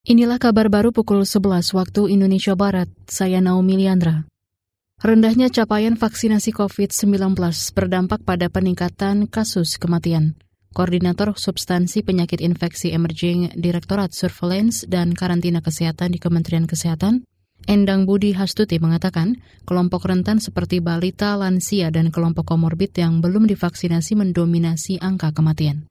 Inilah kabar baru pukul 11 waktu Indonesia Barat. Saya Naomi Liandra. Rendahnya capaian vaksinasi COVID-19 berdampak pada peningkatan kasus kematian. Koordinator Substansi Penyakit Infeksi Emerging Direktorat Surveillance dan Karantina Kesehatan di Kementerian Kesehatan, Endang Budi Hastuti mengatakan, kelompok rentan seperti balita, lansia, dan kelompok komorbid yang belum divaksinasi mendominasi angka kematian.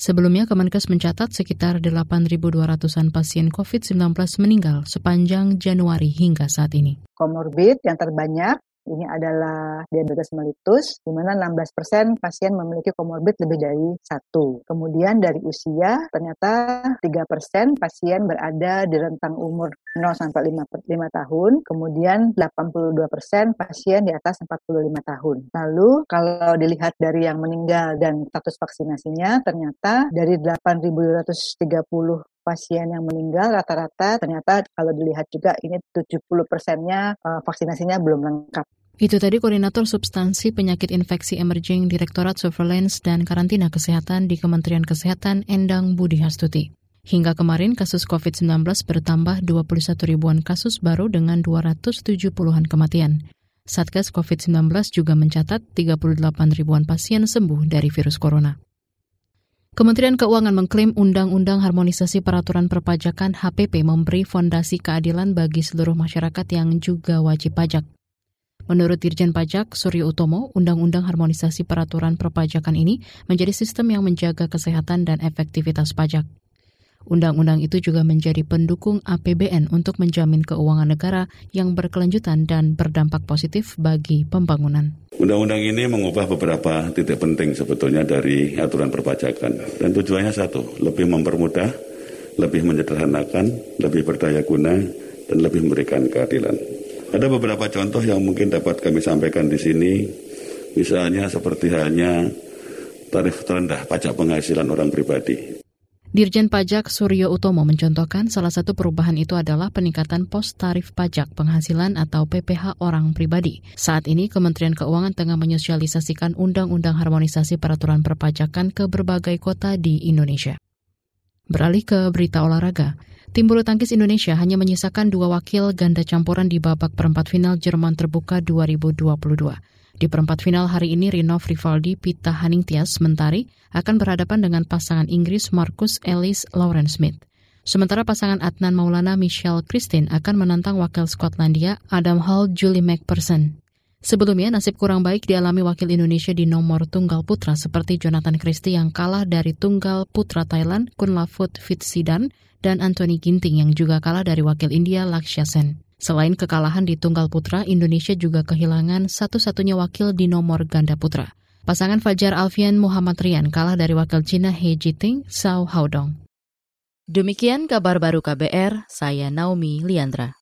Sebelumnya, Kemenkes mencatat sekitar 8.200-an pasien COVID-19 meninggal sepanjang Januari hingga saat ini. Komorbid yang terbanyak ini adalah diabetes mellitus, di mana 16% pasien memiliki komorbid lebih dari satu. Kemudian dari usia, ternyata 3% pasien berada di rentang umur 0 sampai 5, 5 tahun, kemudian 82% pasien di atas 45 tahun. Lalu kalau dilihat dari yang meninggal dan status vaksinasinya, ternyata dari 8.230 pasien yang meninggal rata-rata ternyata kalau dilihat juga ini 70 persennya uh, vaksinasinya belum lengkap. Itu tadi Koordinator Substansi Penyakit Infeksi Emerging Direktorat Surveillance dan Karantina Kesehatan di Kementerian Kesehatan Endang Budi Hastuti. Hingga kemarin kasus COVID-19 bertambah 21 ribuan kasus baru dengan 270-an kematian. Satgas COVID-19 juga mencatat 38 ribuan pasien sembuh dari virus corona. Kementerian Keuangan mengklaim Undang-Undang Harmonisasi Peraturan Perpajakan HPP memberi fondasi keadilan bagi seluruh masyarakat yang juga wajib pajak. Menurut Dirjen Pajak Suryo Utomo, Undang-Undang Harmonisasi Peraturan Perpajakan ini menjadi sistem yang menjaga kesehatan dan efektivitas pajak. Undang-undang itu juga menjadi pendukung APBN untuk menjamin keuangan negara yang berkelanjutan dan berdampak positif bagi pembangunan. Undang-undang ini mengubah beberapa titik penting sebetulnya dari aturan perpajakan. Dan tujuannya satu, lebih mempermudah, lebih menyederhanakan, lebih berdaya guna, dan lebih memberikan keadilan. Ada beberapa contoh yang mungkin dapat kami sampaikan di sini, misalnya seperti halnya tarif terendah pajak penghasilan orang pribadi. Dirjen Pajak Suryo Utomo mencontohkan salah satu perubahan itu adalah peningkatan pos tarif pajak penghasilan atau PPH orang pribadi. Saat ini Kementerian Keuangan tengah menyosialisasikan Undang-Undang Harmonisasi Peraturan Perpajakan ke berbagai kota di Indonesia. Beralih ke berita olahraga. Tim bulu tangkis Indonesia hanya menyisakan dua wakil ganda campuran di babak perempat final Jerman Terbuka 2022. Di perempat final hari ini Rino Rivaldi Pita Haningtias Mentari akan berhadapan dengan pasangan Inggris Marcus Ellis Lauren Smith. Sementara pasangan Adnan Maulana Michelle Christine akan menantang wakil Skotlandia Adam Hall Julie McPherson. Sebelumnya, nasib kurang baik dialami wakil Indonesia di nomor tunggal putra seperti Jonathan Christie yang kalah dari tunggal putra Thailand Kunlafut Fitsidan dan Anthony Ginting yang juga kalah dari wakil India Lakshya Sen. Selain kekalahan di tunggal putra, Indonesia juga kehilangan satu-satunya wakil di nomor ganda putra. Pasangan Fajar Alfian Muhammad Rian kalah dari wakil Cina He Jiting Sao Haodong. Demikian kabar baru KBR, saya Naomi Liandra.